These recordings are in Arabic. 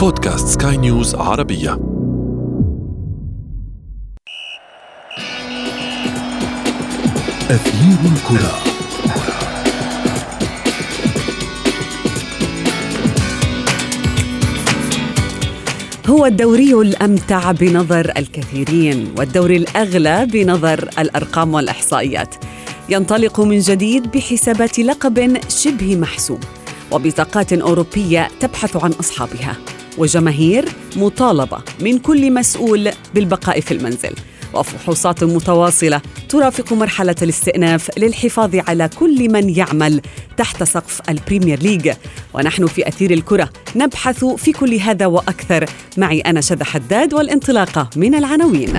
بودكاست سكاي نيوز عربية. أثير الكرة. هو الدوري الأمتع بنظر الكثيرين والدوري الأغلى بنظر الأرقام والإحصائيات. ينطلق من جديد بحسابات لقب شبه محسوم وبطاقات أوروبية تبحث عن أصحابها. وجماهير مطالبة من كل مسؤول بالبقاء في المنزل. وفحوصات متواصلة ترافق مرحلة الاستئناف للحفاظ على كل من يعمل تحت سقف البريمير ليج. ونحن في أثير الكرة نبحث في كل هذا وأكثر. معي أنا شذى حداد والانطلاقة من العناوين.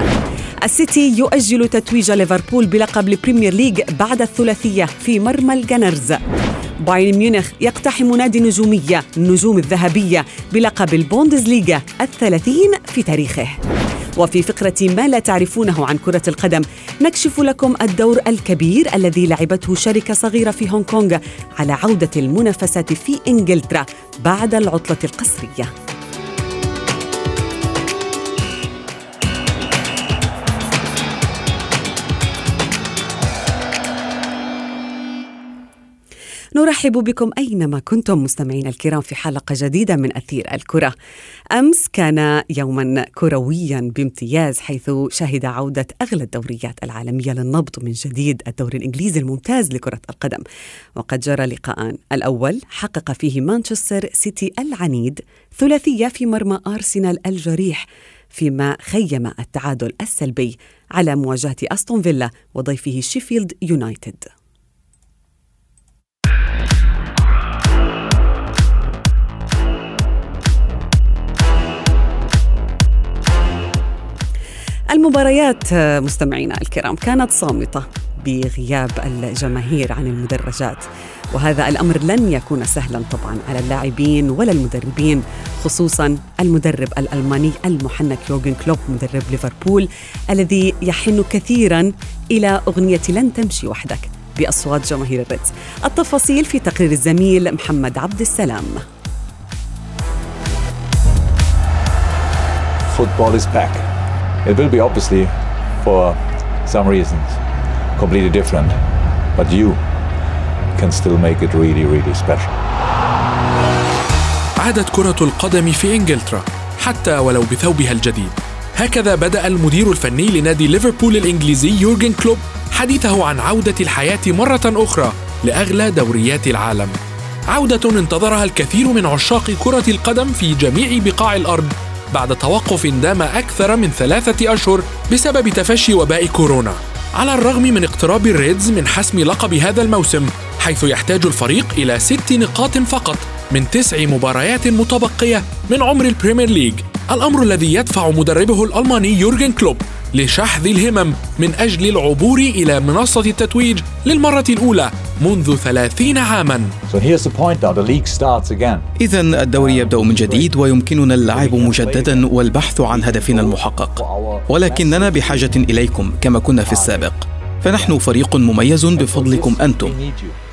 السيتي يؤجل تتويج ليفربول بلقب البريمير ليج بعد الثلاثية في مرمى الجنرز. بايرن ميونخ يقتحم نادي نجومية النجوم الذهبية بلقب البوندسليغا الثلاثين في تاريخه. وفي فقرة ما لا تعرفونه عن كرة القدم نكشف لكم الدور الكبير الذي لعبته شركة صغيرة في هونغ كونغ على عودة المنافسات في إنجلترا بعد العطلة القصرية. نرحب بكم أينما كنتم مستمعين الكرام في حلقة جديدة من أثير الكرة. أمس كان يوما كرويا بامتياز حيث شهد عودة أغلى الدوريات العالمية للنبض من جديد الدوري الإنجليزي الممتاز لكرة القدم. وقد جرى لقاءان، الأول حقق فيه مانشستر سيتي العنيد ثلاثية في مرمى أرسنال الجريح فيما خيم التعادل السلبي على مواجهة أستون فيلا وضيفه شيفيلد يونايتد. المباريات مستمعينا الكرام كانت صامتة بغياب الجماهير عن المدرجات. وهذا الأمر لن يكون سهلا طبعا على اللاعبين ولا المدربين خصوصا المدرب الألماني المحنك يورجن كلوب مدرب ليفربول الذي يحن كثيرا إلى أغنية لن تمشي وحدك بأصوات جماهير الريدز. التفاصيل في تقرير الزميل محمد عبد السلام. Football is back. It will be obviously, for some reasons, completely different, but you can still make it really, really special. عادت كرة القدم في إنجلترا حتى ولو بثوبها الجديد. هكذا بدأ المدير الفني لنادي ليفربول الإنجليزي يورجن كلوب حديثه عن عودة الحياة مرة أخرى لأغلى دوريات العالم. عودة انتظرها الكثير من عشاق كرة القدم في جميع بقاع الأرض بعد توقف دام أكثر من ثلاثة أشهر بسبب تفشي وباء كورونا. على الرغم من اقتراب الريدز من حسم لقب هذا الموسم حيث يحتاج الفريق إلى ست نقاط فقط من تسع مباريات متبقية من عمر البريمير ليج. الأمر الذي يدفع مدربه الألماني يورجن كلوب لشحذ الهمم من أجل العبور إلى منصة التتويج للمرة الأولى منذ ثلاثين عاماً. إذا الدوري يبدأ من جديد ويمكننا اللعب مجددا والبحث عن هدفنا المحقق. ولكننا بحاجة إليكم كما كنا في السابق. فنحن فريق مميز بفضلكم أنتم.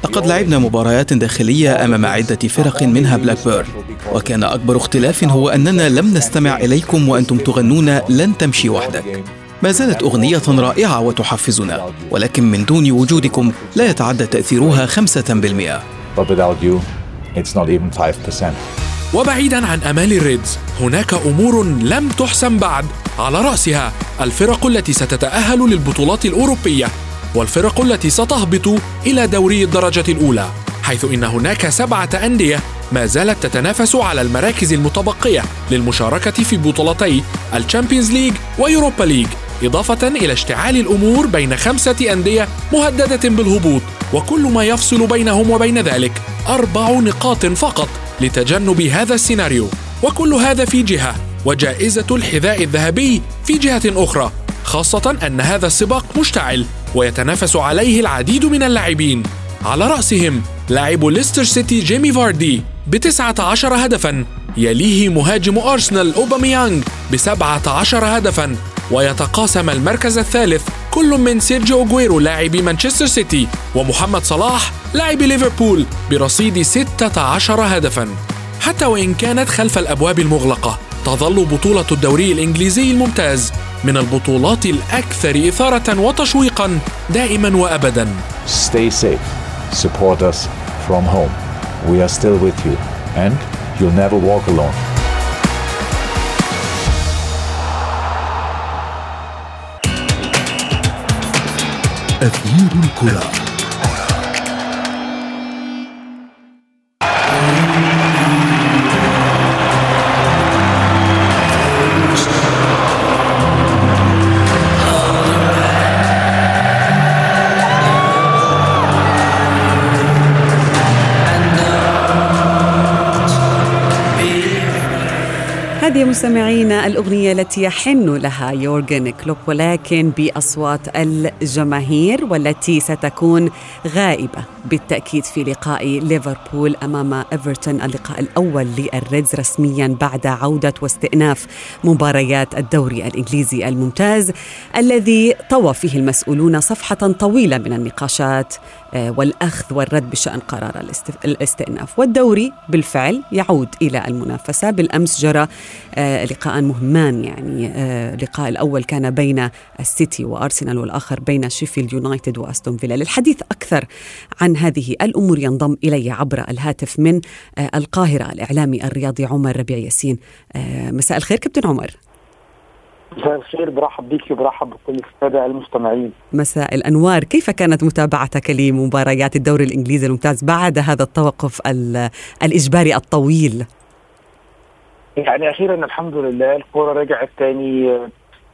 لقد لعبنا مباريات داخلية أمام عدة فرق منها بلاكبيرن وكان أكبر اختلاف هو أننا لم نستمع إليكم وأنتم تغنون لن تمشي وحدك ما زالت أغنية رائعة وتحفزنا ولكن من دون وجودكم لا يتعدى تأثيرها خمسة بالمئة. But without you, it's not even 5%. وبعيدا عن أمال الريدز هناك أمور لم تحسم بعد. على رأسها الفرق التي ستتأهل للبطولات الأوروبية والفرق التي ستهبط إلى دوري الدرجة الأولى حيث إن هناك سبعة أندية ما زالت تتنافس على المراكز المتبقية للمشاركة في بطولتي الشامبيونز ليج ويوروبا ليج. إضافة إلى اشتعال الأمور بين خمسة أندية مهددة بالهبوط وكل ما يفصل بينهم وبين ذلك أربع نقاط فقط لتجنب هذا السيناريو. وكل هذا في جهة وجائزة الحذاء الذهبي في جهة أخرى خاصة أن هذا السباق مشتعل ويتنافس عليه العديد من اللاعبين. على رأسهم لاعب ليستر سيتي جيمي فاردي بتسعة عشر هدفا يليه مهاجم أرسنال أوباميانغ بسبعة عشر هدفا ويتقاسم المركز الثالث كل من سيرجيو أوغويرو لاعب مانشستر سيتي ومحمد صلاح لاعب ليفربول برصيد 16 هدفا حتى وإن كانت خلف الأبواب المغلقة تظل بطولة الدوري الإنجليزي الممتاز من البطولات الأكثر إثارة وتشويقا دائما وأبدا Stay safe. Support us from home. We are still with you. And you'll never walk alone. أثير الكرة. مستمعينا الأغنية التي يحن لها يورجن كلوب ولكن بأصوات الجماهير والتي ستكون غائبة بالتأكيد في لقاء ليفربول أمام إيفرتون اللقاء الأول للريدز رسميا بعد عودة واستئناف مباريات الدوري الإنجليزي الممتاز الذي طوى فيه المسؤولون صفحة طويلة من النقاشات آه، والأخذ والرد بشأن قرار الاستئناف. والدوري بالفعل يعود إلى المنافسة. بالأمس جرى آه، لقاء مهمان يعني آه، اللقاء الأول كان بين السيتي وأرسنال والآخر بين شيفيلد يونايتد وأستون فيلا للحديث أكثر عن هذه الأمور ينضم إلي عبر الهاتف من القاهرة الإعلامي الرياضي عمر ربيع ياسين مساء الخير كابتن عمر مساء الخير برحب بيك وبرحب بكل السادة المستمعين. مساء الأنوار، كيف كانت متابعتك لمباريات الدوري الإنجليزي الممتاز بعد هذا التوقف الإجباري الطويل؟ يعني أخيرا الحمد لله الكورة رجعت تاني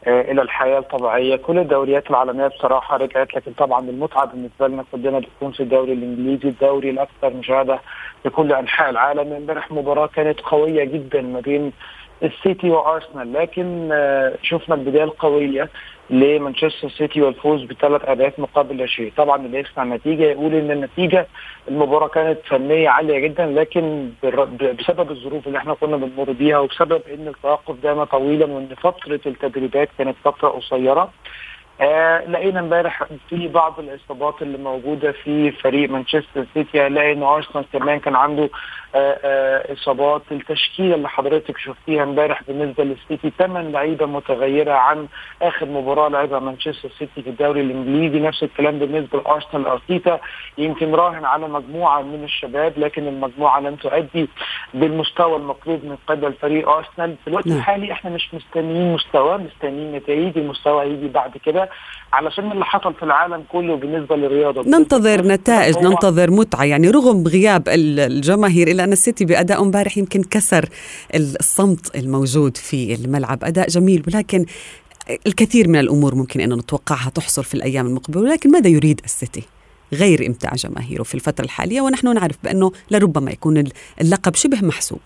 آه، إلى الحياة الطبيعية، كل الدوريات العالمية بصراحة رجعت لكن طبعا المتعة بالنسبة لنا كلنا بتكون في الدوري الإنجليزي، الدوري الأكثر مشاهدة في كل أنحاء العالم، امبارح مباراة كانت قوية جدا ما بين السيتي وأرسنال لكن آه، شفنا البداية القوية. لمانشستر سيتي والفوز بثلاث أهداف مقابل لا شيء، طبعا اللي يسمع النتيجة يقول إن النتيجة المباراة كانت فنية عالية جدا لكن بسبب الظروف اللي إحنا كنا بنمر بيها وبسبب إن التوقف دام طويلا وإن فترة التدريبات كانت فترة قصيرة آه لقينا امبارح في بعض الإصابات اللي موجودة في فريق مانشستر سيتي. هنلاقي إن أرسنال كمان كان عنده آه آه إصابات. التشكيلة اللي حضرتك شفتيها امبارح بالنسبة للسيتي ثمان لعيبة متغيرة عن آخر مباراة لعبها مانشستر سيتي في الدوري الإنجليزي. نفس الكلام بالنسبة لأرسنال ارتيتا يمكن راهن على مجموعة من الشباب لكن المجموعة لم تؤدي بالمستوى المطلوب من قبل فريق أرسنال. في الوقت نعم. الحالي إحنا مش مستنيين مستوى مستنيين نتائج. المستوى هيجي بعد كده. علشان اللي حصل في العالم كله بالنسبة للرياضة ننتظر نتائج ننتظر متعة يعني رغم غياب الجماهير إلا أن السيتي بأداء امبارح يمكن كسر الصمت الموجود في الملعب أداء جميل ولكن الكثير من الأمور ممكن أن نتوقعها تحصل في الأيام المقبلة ولكن ماذا يريد السيتي؟ غير إمتاع جماهيره في الفترة الحالية ونحن نعرف بأنه لربما يكون اللقب شبه محسوب.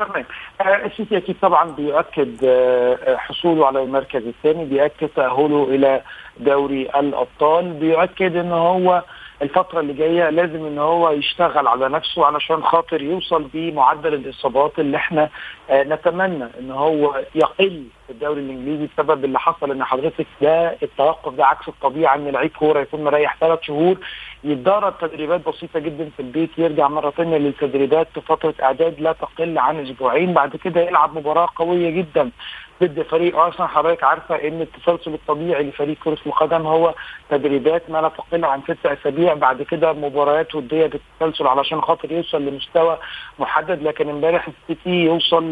تمام. آه، السيسي أكيد طبعا بيؤكد آه، آه، حصوله على المركز الثاني بيؤكد تأهله إلى دوري الأبطال بيؤكد إن هو الفترة اللي جاية لازم إن هو يشتغل على نفسه علشان خاطر يوصل بمعدل الإصابات اللي إحنا نتمنى إن هو يقل في الدوري الإنجليزي بسبب اللي حصل إن حضرتك ده التوقف ده عكس الطبيعه إن لعيب كورة يكون مريح ثلاث شهور يتدرب تدريبات بسيطة جدا في البيت يرجع مرة ثانية للتدريبات في فترة إعداد لا تقل عن أسبوعين بعد كده يلعب مباراة قوية جدا ضد فريق أرسنال. حضرتك عارفة إن التسلسل الطبيعي لفريق كرة القدم هو تدريبات ما لا تقل عن ست أسابيع بعد كده مباريات ودية بالتسلسل علشان خاطر يوصل لمستوى محدد لكن إمبارح السيتي يوصل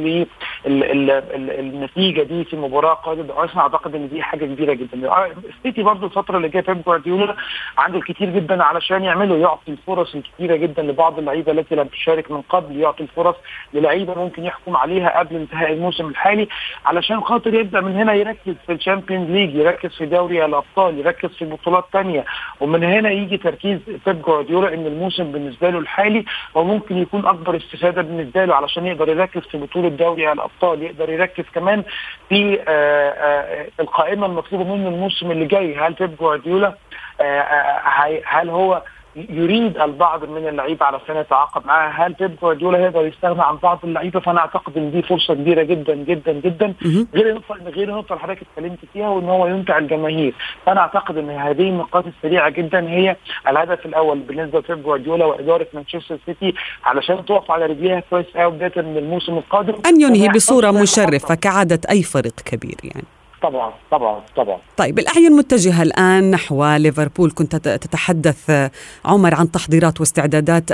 للنتيجه دي في مباراه قادمه بارسنال أعتقد إن دي حاجة كبيرة جدا. السيتي برضو الفترة اللي جاية بيب جوارديولا عنده الكثير جدا علشان يعمله يعطي الفرص الكثيره جدا لبعض اللعيبة التي لم تشارك من قبل يعطي الفرص للعيبة ممكن يحكم عليها قبل انتهاء الموسم الحالي علشان خاطر يبدأ من هنا يركز في الشامبيونز ليج يركز في دوري الأبطال يركز في بطولات ثانية ومن هنا يجي تركيز بيب جوارديولا إن الموسم بالنسبة له الحالي وممكن يكون أكبر استفادة بالنسبة له علشان يقدر يركز في بطولة دوري الأبطال يقدر يركز كمان في آه، آه، القائمة المطلوبة منه الموسم اللي جاي. هل بيب جوارديولا آه، هل هو يريد البعض من اللعيبة علشان يتعاقد معاه. هل بيب جوارديولا يقدر يستغنى عن بعض اللعيبة؟ فأنا أعتقد إن دي فرصة كبيرة جدا جدا جدا. غير النقطه غير النقطه اللي حضرتك اتكلمت فيها وإن هو يمتع الجماهير. فأنا أعتقد إن هذه النقاط السريعة جدا هي الهدف الأول بالنسبة لبيب جوارديولا وإدارة مانشستر سيتي علشان تقف على رجليها كويس قوي بداية من الموسم القادم. أن ينهي بصورة مشرفة كعادة أي فريق كبير يعني. طبعا طبعا طبعا طيب الأعين متجهة الآن نحو ليفربول كنت تتحدث عمر عن تحضيرات واستعدادات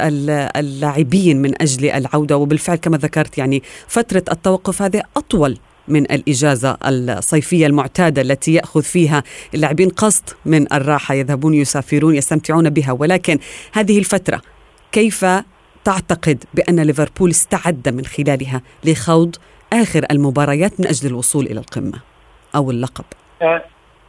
اللاعبين من أجل العودة وبالفعل كما ذكرت يعني فترة التوقف هذه أطول من الإجازة الصيفية المعتادة التي يأخذ فيها اللاعبين قسط من الراحة يذهبون يسافرون يستمتعون بها ولكن هذه الفترة كيف تعتقد بأن ليفربول استعد من خلالها لخوض آخر المباريات من أجل الوصول إلى القمة؟ أو اللقب؟ آه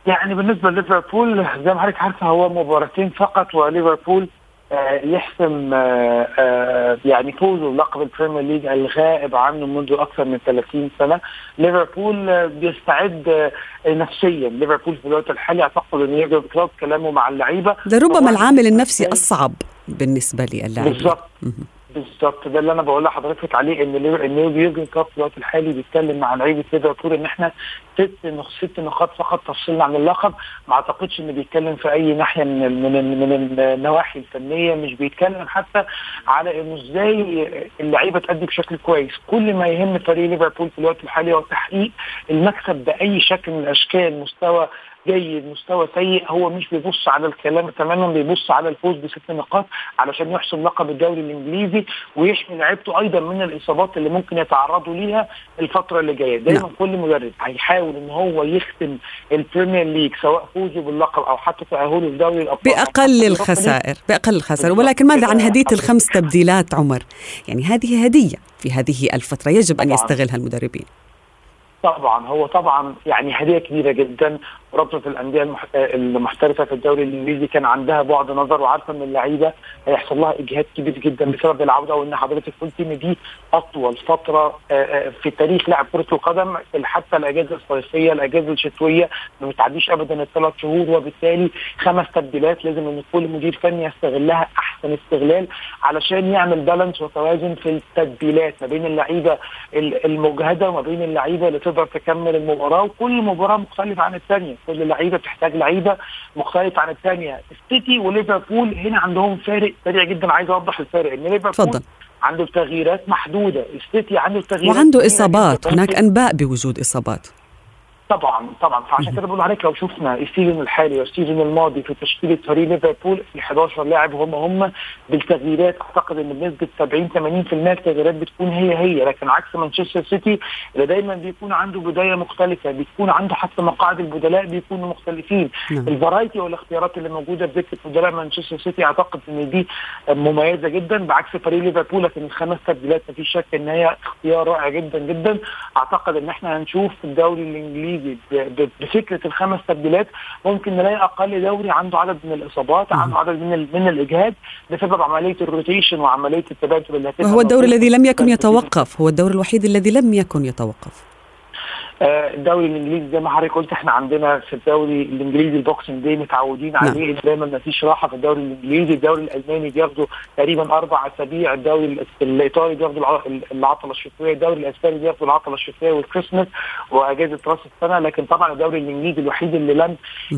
يعني بالنسبة لليفربول زي ما حضرتك عارفة هو مباراتين فقط وليفربول آه يحسم آه يعني فوزه بلقب البريمير ليج الغائب عنه منذ أكثر من 30 سنة. ليفربول بيستعد نفسيا. ليفربول في الوقت الحالي أعتقد إن يورجن كلوب كلامه مع اللعيبة ده ربما العامل النفسي أصعب بالنسبة للاعبين. بالظبط. بالظبط. ده اللي أنا بقول لحضرتك عليه إن إن يورجن كلوب في الوقت الحالي بيتكلم مع لعيبه ليفربول إن إحنا ست ست نقاط فقط تفصلنا عن اللقب. ما أعتقدش انه بيتكلم في أي ناحية من من من النواحي الفنية مش بيتكلم حتى على إنه إزاي اللعيبة تأدي بشكل كويس. كل ما يهم فريق ليفربول في الوقت الحالي هو تحقيق المكسب بأي شكل من الأشكال مستوى جيد مستوى سيء هو مش بيبص على الكلام تماما بيبص على الفوز بست نقاط علشان يحسم لقب الدوري الإنجليزي ويحمي لعيبته أيضا من الإصابات اللي ممكن يتعرضوا ليها الفترة اللي جاية. دايما نعم. كل مدرب هيحاول إن هو يختم البريمير ليج سواء فوزه باللقب أو حتى تأهله لدوري الأبطال. بأقل الخسائر بأقل الخسائر. ولكن ماذا عن هدية الخمس تبديلات عمر؟ يعني هذه هدية في هذه الفترة يجب أن يستغلها المدربين. طبعا هو طبعا يعني هدية كبيرة جدا. رابطة الأندية المحترفة في الدوري الإنجليزي كان عندها بعد نظر وعارفة إن اللعيبة هيحصل لها إجهاد كبير جدا بسبب العودة وإن حضرتك قلت إن دي أطول فترة في تاريخ لعب كرة القدم حتى الأجازة الصيفية الأجازة الشتوية ما بتعديش ابدا الثلاث شهور وبالتالي خمس تبديلات لازم إن كل مدير فني يستغلها أحسن استغلال علشان يعمل بالانس وتوازن في التبديلات ما بين اللعيبة المجهدة وما بين اللعيبة اللي تقدر تكمل المباراة وكل مباراة مختلفة عن الثانية كل لعيبة بتحتاج لعيبة مختلفة عن الثانية السيتي وليفربول هنا عندهم فارق سريع جدا. عايز أوضح الفارق إن ليفربول عنده تغييرات محدودة. السيتي عنده تغييرات وعنده إصابات. هناك أنباء بوجود إصابات. طبعا طبعا. فعشان كده بقول لحضرتك لو شفنا ال season الحالي وال season الماضي في تشكيلة فريق ليفربول ال 11 لاعب هم هم بالتغييرات أعتقد إن بنسبة 70 80% التغييرات بتكون هي هي. لكن عكس مانشستر سيتي اللي دايما بيكون عنده بداية مختلفة بيكون عنده حتى مقاعد البدلاء بيكونوا مختلفين. نعم. الفرايتي والاختيارات اللي موجودة في دكة بدلاء مانشستر سيتي أعتقد إن دي مميزة جدا. بعكس فريق ليفربول لكن الخمس تبديلات مفيش شك إن هي اختيار رائع جدا جدا. أعتقد إن إحنا هنشوف في الدوري الإنجليزي بفكرة الخمس تبديلات ممكن نلاقي أقل دوري عنده عدد من الإصابات عنده عدد من من الإجهاد بسبب عملية ال rotation وعملية التبادل اللي وهو الدوري الذي لم يكن يتوقف هو الدوري الوحيد الذي لم يكن يتوقف. الدوري الإنجليزي زي ما حضرتك قلت إحنا عندنا في الدوري الإنجليزي ال Boxing Day متعودين عليه. نعم. دايما ما فيش راحة في الدوري الإنجليزي. الدوري الألماني بياخدوا تقريبا أربع أسابيع. الدوري الإيطالي بياخدوا العطلة الشتوية. الدوري الإسباني بياخدوا العطلة الشتوية والكريسماس وأجازة راس السنة. لكن طبعا الدوري الإنجليزي الوحيد اللي لم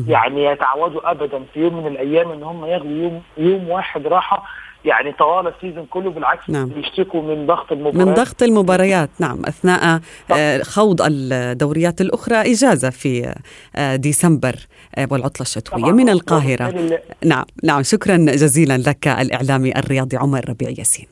يعني يتعودوا ابدا في يوم من الأيام إن هم ياخدوا يوم يوم واحد راحة. يعني طوال السيزون كله بالعكس نعم. بيشتكوا من ضغط المباريات. من ضغط المباريات نعم أثناء آه خوض الدوريات الأخرى إجازة في آه ديسمبر آه والعطلة الشتوية من القاهرة. نعم نعم شكرا جزيلا لك الإعلامي الرياضي عمر ربيع ياسين.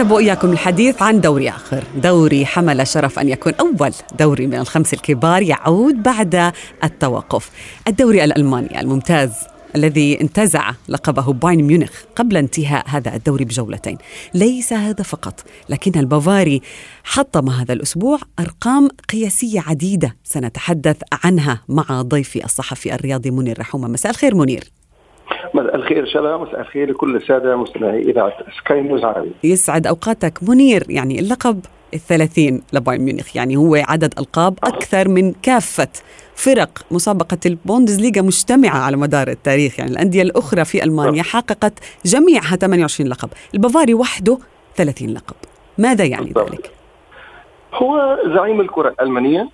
نذهب إياكم الحديث عن دوري آخر. دوري حمل شرف أن يكون أول دوري من الخمس الكبار يعود بعد التوقف. الدوري الألماني الممتاز الذي انتزع لقبه بايرن ميونخ قبل انتهاء هذا الدوري بجولتين. ليس هذا فقط لكن البافاري حطم هذا الأسبوع أرقام قياسية عديدة. سنتحدث عنها مع ضيفي الصحفي الرياضي منير رحومة مساء الخير منير. مساء الخير شلا مساء الخير لكل السادة مستمعي إذاعة سكاي نيوز عربي يسعد أوقاتك منير يعني اللقب الثلاثين لبايرن ميونخ يعني هو عدد ألقاب أكثر من كافة فرق مسابقة البوندسليغا مجتمعة على مدار التاريخ يعني الأندية الأخرى في ألمانيا حققت جميعها 28 لقب البافاري وحده 30 لقب. ماذا يعني ذلك؟ هو زعيم الكرة الألمانية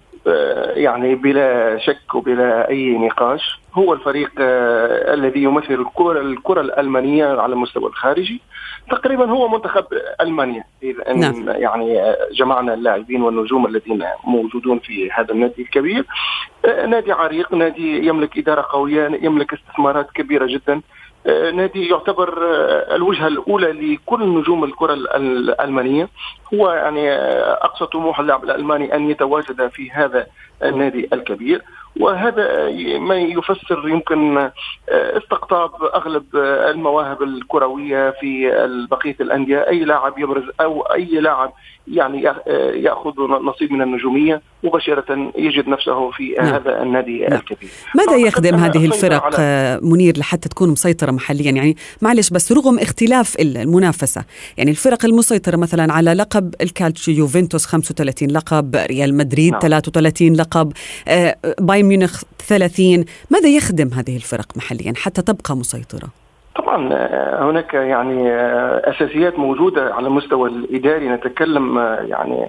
يعني بلا شك وبلا أي نقاش هو الفريق آه، الذي يمثل الكره الكرة الألمانية على المستوى الخارجي. تقريبا هو منتخب ألمانيا إذا نعم. يعني آه، جمعنا اللاعبين والنجوم الذين موجودون في هذا النادي الكبير. نادي عريق نادي يملك إدارة قوية يملك استثمارات كبيرة جدا. نادي يعتبر الوجهة الأولى لكل نجوم الكرة الألمانية. هو يعني أقصى طموح اللاعب الألماني أن يتواجد في هذا النادي الكبير. وهذا ما يفسر يمكن استقطاب أغلب المواهب الكروية في بقية الأندية. أي لاعب يبرز أو أي لاعب يعني يأخذ نصيب من النجومية. مباشرة يجد نفسه في نعم. هذا النادي نعم. الكبير ماذا يخدم هذه الفرق على... منير لحتى تكون مسيطرة محليا يعني معلش بس رغم اختلاف المنافسة يعني الفرق المسيطرة مثلا على لقب الكالتشيو يوفنتوس 35 لقب ريال مدريد نعم. 33 لقب آه، بايرن ميونخ 30 ماذا يخدم هذه الفرق محليا حتى تبقى مسيطرة طبعا آه، هناك يعني آه، أساسيات موجودة على المستوى الإداري. نتكلم آه، يعني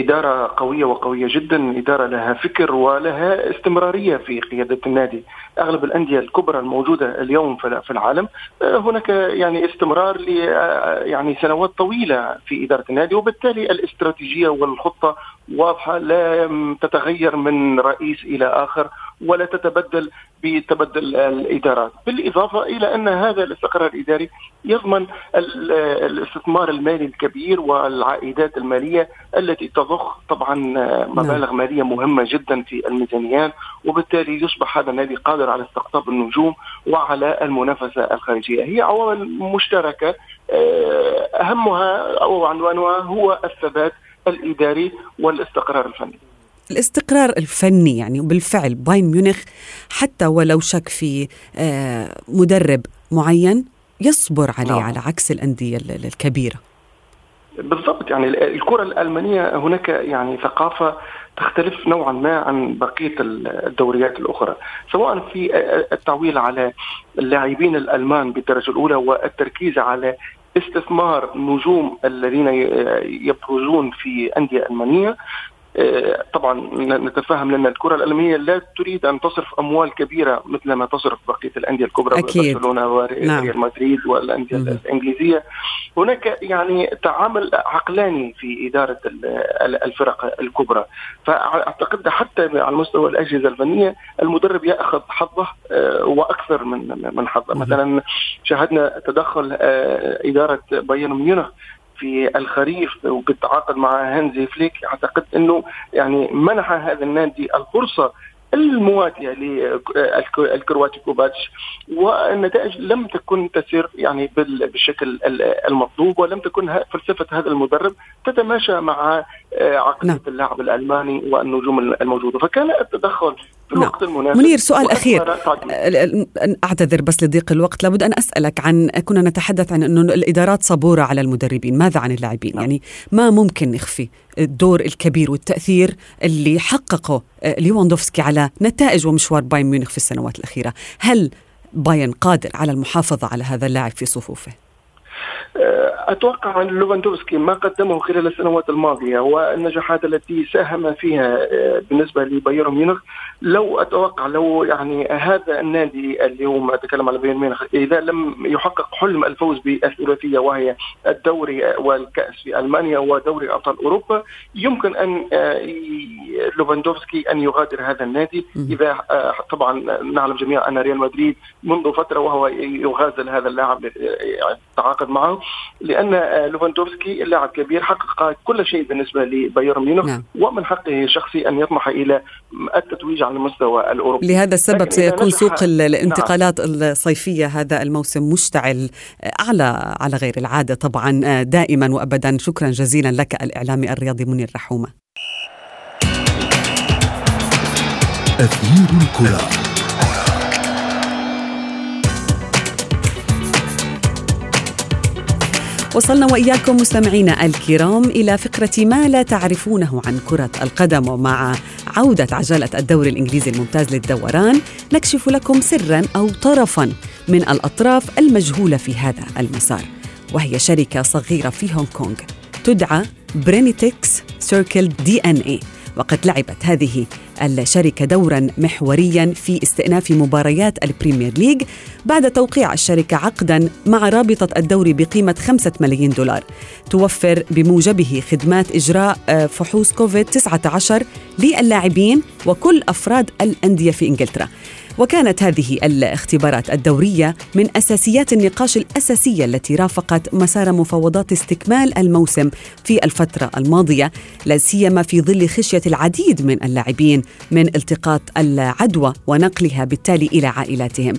إدارة قوية وقوية جدا إدارة لها فكر ولها استمرارية في قيادة النادي. أغلب الأندية الكبرى الموجودة اليوم في العالم هناك يعني استمرار ل يعني سنوات طويلة في إدارة النادي. وبالتالي الاستراتيجية والخطة واضحة لا تتغير من رئيس إلى آخر. ولا تتبدل بتبدل الإدارات، بالإضافة إلى أن هذا الاستقرار الإداري يضمن الاستثمار المالي الكبير والعائدات المالية التي تضخ طبعا مبالغ نعم. مالية مهمة جدا في الميزانيات وبالتالي يصبح هذا النادي قادر على استقطاب النجوم وعلى المنافسة الخارجية، هي عوامل مشتركة آه، أهمها أو عنوانها هو الثبات الإداري والاستقرار الفني. الاستقرار الفني يعني وبالفعل بايرن ميونخ حتى ولو شك في آه، مدرب معين يصبر عليه نعم. على عكس الأندية الكبيرة بالضبط يعني الكرة الألمانية هناك يعني ثقافة تختلف نوعا ما عن بقية الدوريات الأخرى سواء في التعويل على اللاعبين الألمان بالدرجة الأولى والتركيز على استثمار نجوم الذين يبرزون في أندية ألمانية آه، طبعا نتفهم لأن الكرة الالمانيه لا تريد أن تصرف أموال كبيرة مثل ما تصرف بقية الأندية الكبرى أكيد. برشلونة وريال نعم. مدريد والأندية الإنجليزية. هناك يعني تعامل عقلاني في إدارة الفرق الكبرى. فأعتقد حتى على مستوى الأجهزة الفنية المدرب يأخذ حظه آه، وأكثر من من حظه. مثلا شاهدنا تدخل آه، إدارة بايرن ميونخ في الخريف وبالتعاقد مع هانزي فليك أعتقد إنه يعني منح هذا النادي الفرصة المواتية للكرواتي كوباتش والنتائج لم تكن تسير يعني بالشكل المطلوب ولم تكن فلسفة هذا المدرب تتماشى مع آه، عقليه نعم. اللاعب الألماني والنجوم الموجودة فكان التدخل في نعم. الوقت المناسب. منير سؤال أخير. أعتذر بس لضيق الوقت. لابد أن أسألك عن كنا نتحدث عن أنه الإدارات صبورة على المدربين. ماذا عن اللاعبين؟ نعم. يعني ما ممكن نخفي الدور الكبير والتأثير اللي حققه آه، ليواندوفسكي على نتائج ومشوار بايرن ميونخ في السنوات الأخيرة؟ هل بايرن قادر على المحافظة على هذا اللاعب في صفوفه؟ أتوقع أن لوفاندوفسكي ما قدمه خلال السنوات الماضية والنجاحات التي ساهم فيها آه، بالنسبة لبايرن ميونخ. لو أتوقع لو يعني هذا النادي اليوم أتكلم على بايرن ميونخ إذا لم يحقق حلم الفوز بالثلاثية وهي الدوري والكأس في ألمانيا ودوري أبطال أوروبا يمكن أن آه، لوفاندوفسكي أن يغادر هذا النادي. إذا آه، طبعا نعلم جميعا أن ريال مدريد منذ فترة وهو يغازل هذا اللاعب التعاقد معه. لأن آه، لوفاندوفسكي لاعب كبير حقق كل شيء بالنسبة لبايرن ميونخ نعم. ومن حقه الشخصي أن يطمح إلى التتويج على المستوى الأوروبي لهذا السبب سيكون سوق الانتقالات نعم. الصيفية هذا الموسم مشتعل آه، على على غير العادة طبعا آه، دائما وابدا شكرا جزيلا لك الإعلامي الرياضي منير رحومة أثير الكرة وصلنا وإياكم مستمعينا الكرام إلى فقرة ما لا تعرفونه عن كرة القدم ومع عودة عجلة الدوري الإنجليزي الممتاز للدوران نكشف لكم سرا أو طرفا من الأطراف المجهولة في هذا المسار وهي شركة صغيرة في هونغ كونغ تدعى Prenetics Circle DNA وقد لعبت هذه الشركة دورا محوريا في استئناف مباريات البريمير ليج بعد توقيع الشركة عقدا مع رابطة الدوري بقيمة خمسة ملايين دولار. توفر بموجبه خدمات إجراء آه، فحوص كوفيد 19 للاعبين وكل أفراد الأندية في إنجلترا. وكانت هذه الاختبارات الدورية من أساسيات النقاش الأساسية التي رافقت مسار مفاوضات استكمال الموسم في الفترة الماضية لا سيما في ظل خشية العديد من اللاعبين من التقاط العدوى ونقلها بالتالي إلى عائلاتهم.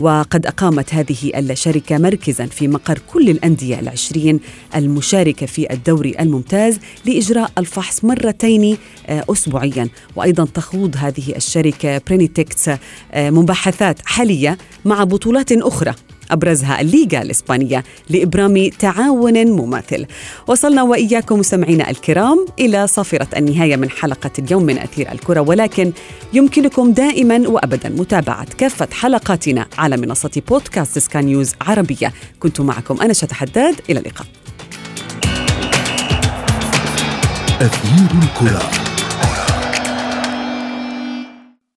وقد أقامت هذه الشركة مركزا في مقر كل الأندية العشرين المشاركة في الدوري الممتاز لإجراء الفحص مرتين آه، أسبوعيا. وأيضا تخوض هذه الشركة Prenetics آه، مباحثات حالية مع بطولات أخرى أبرزها الليغا الإسبانية لإبرام تعاون مماثل. وصلنا وإياكم مستمعينا الكرام إلى صافرة النهاية من حلقة اليوم من أثير الكرة ولكن يمكنكم دائما وأبدا متابعة كافة حلقاتنا على منصة بودكاست سكاي نيوز عربية. كنت معكم أنا شتى حداد إلى اللقاء. أثير الكرة.